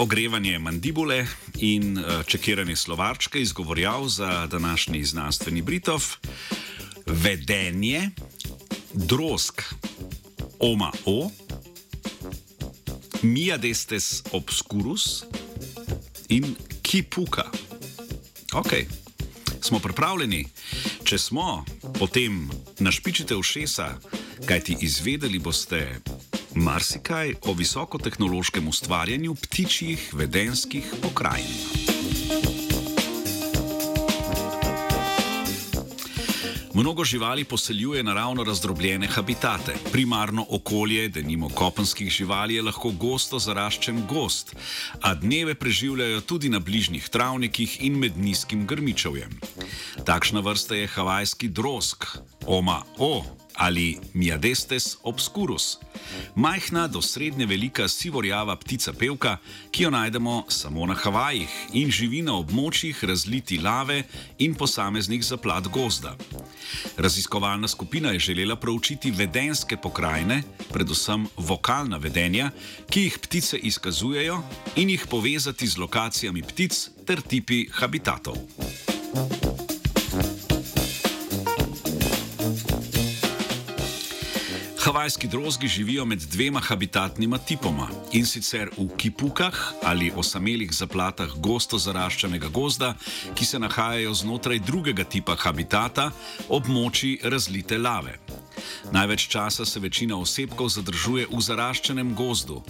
ogrevanje mandibule in uh, čekiranje slovarčke izgovorjal za današnji znanstveni Britov, vedenje, drosk, oma o, mia destes obscurus in kipuka. Ok, smo pripravljeni. Če smo, potem našpičite ušesa, kajti izvedeli boste marsikaj o visokotehnološkem ustvarjanju ptičjih vedenskih pokrajin. Mnogo živali poseljuje naravno razdrobljene habitate. Primarno okolje, da nimo kopenskih živali, je lahko gosto zaraščen gost, a dneve preživljajo tudi na bližnjih travnikih in med nizkim grmičevjem. Takšna vrsta je havajski drosk, oma o ali Miadestes obscurus. Majhna do srednje velika sivorjava ptica pevka, ki jo najdemo samo na Havajih in živi na območjih razliti lave in posameznih zaplat gozda. Raziskovalna skupina je želela proučiti vedenske pokrajine, predvsem vokalna vedenja, ki jih ptice izkazujejo, in jih povezati z lokacijami ptic ter tipi habitatov. Havajski drozgi živijo med dvema habitatnima tipoma in sicer v kipukah ali osamelih zaplatah gosto zaraščenega gozda, ki se nahajajo znotraj drugega tipa habitata, območji razlite lave. Največ časa se večina osebkov zadržuje v zaraščenem gozdu.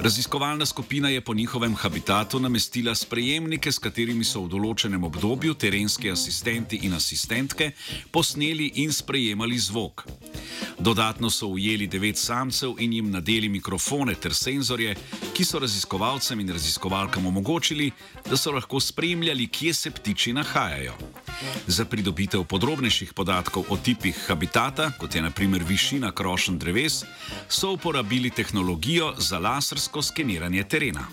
Raziskovalna skupina je po njihovem habitatu namestila sprejemnike, s katerimi so v določenem obdobju terenski asistenti in asistentke posneli in sprejemali zvok. Dodatno so ujeli devet samcev in jim nadeli mikrofone ter senzorje, ki so raziskovalcem in raziskovalkam omogočili, da so lahko spremljali, kje se ptiči nahajajo. Za pridobitev podrobnejših podatkov o tipih habitata, kot je naprimer višina krošen dreves, so uporabili tehnologijo za lasersko skeniranje terena.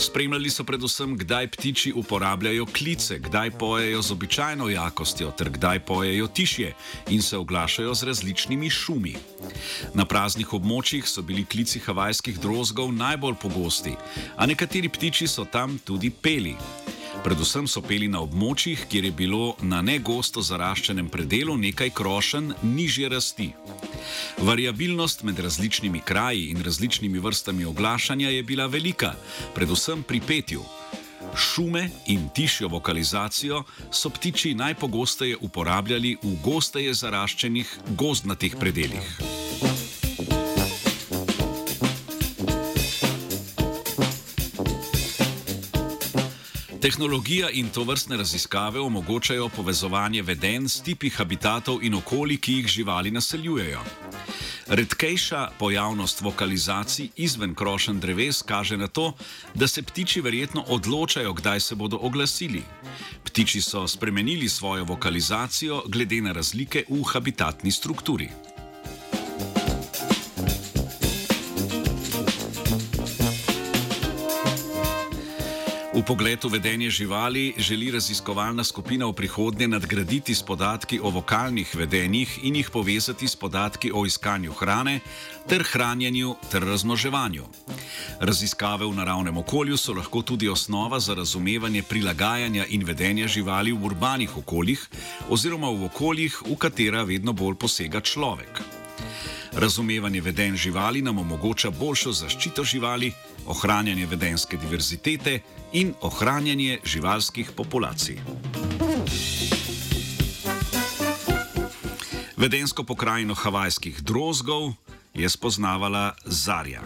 Spremljali so predvsem, kdaj ptiči uporabljajo klice, kdaj pojejo z običajno jakostjo, ter kdaj pojejo tišje in se oglašajo z različnimi šumi. Na praznih območjih so bili klici havajskih drozgov najbolj pogosti, a nekateri ptiči so tam tudi peli. Predvsem so peli na območjih, kjer je bilo na negosto zaraščenem predelu nekaj krošen nižje rasti. Variabilnost med različnimi kraji in različnimi vrstami oglašanja je bila velika, predvsem pri petju. Šume in tišjo vokalizacijo so ptiči najpogosteje uporabljali v gosteje zaraščenih gozdnatih predeljih. Tehnologija in to vrstne raziskave omogočajo povezovanje veden s tipi habitatov in okolij, ki jih živali naseljujejo. Redkejša pojavnost vokalizacij izven krošen dreves kaže na to, da se ptiči verjetno odločajo, kdaj se bodo oglasili. Ptiči so spremenili svojo vokalizacijo glede na razlike v habitatni strukturi. V pogledu vedenja živali želi raziskovalna skupina v prihodnje nadgraditi s podatki o vokalnih vedenjih in jih povezati s podatki o iskanju hrane ter hranjenju ter razmnoževanju. Raziskave v naravnem okolju so lahko tudi osnova za razumevanje prilagajanja in vedenja živali v urbanih okoljih oziroma v okoljih, v katera vedno bolj posega človek. Razumevanje vedenj živali nam omogoča boljšo zaščito živali, ohranjanje vedenske diverzitete in ohranjanje živalskih populacij. Vedensko pokrajino havajskih drozgov je spoznavala Zarja.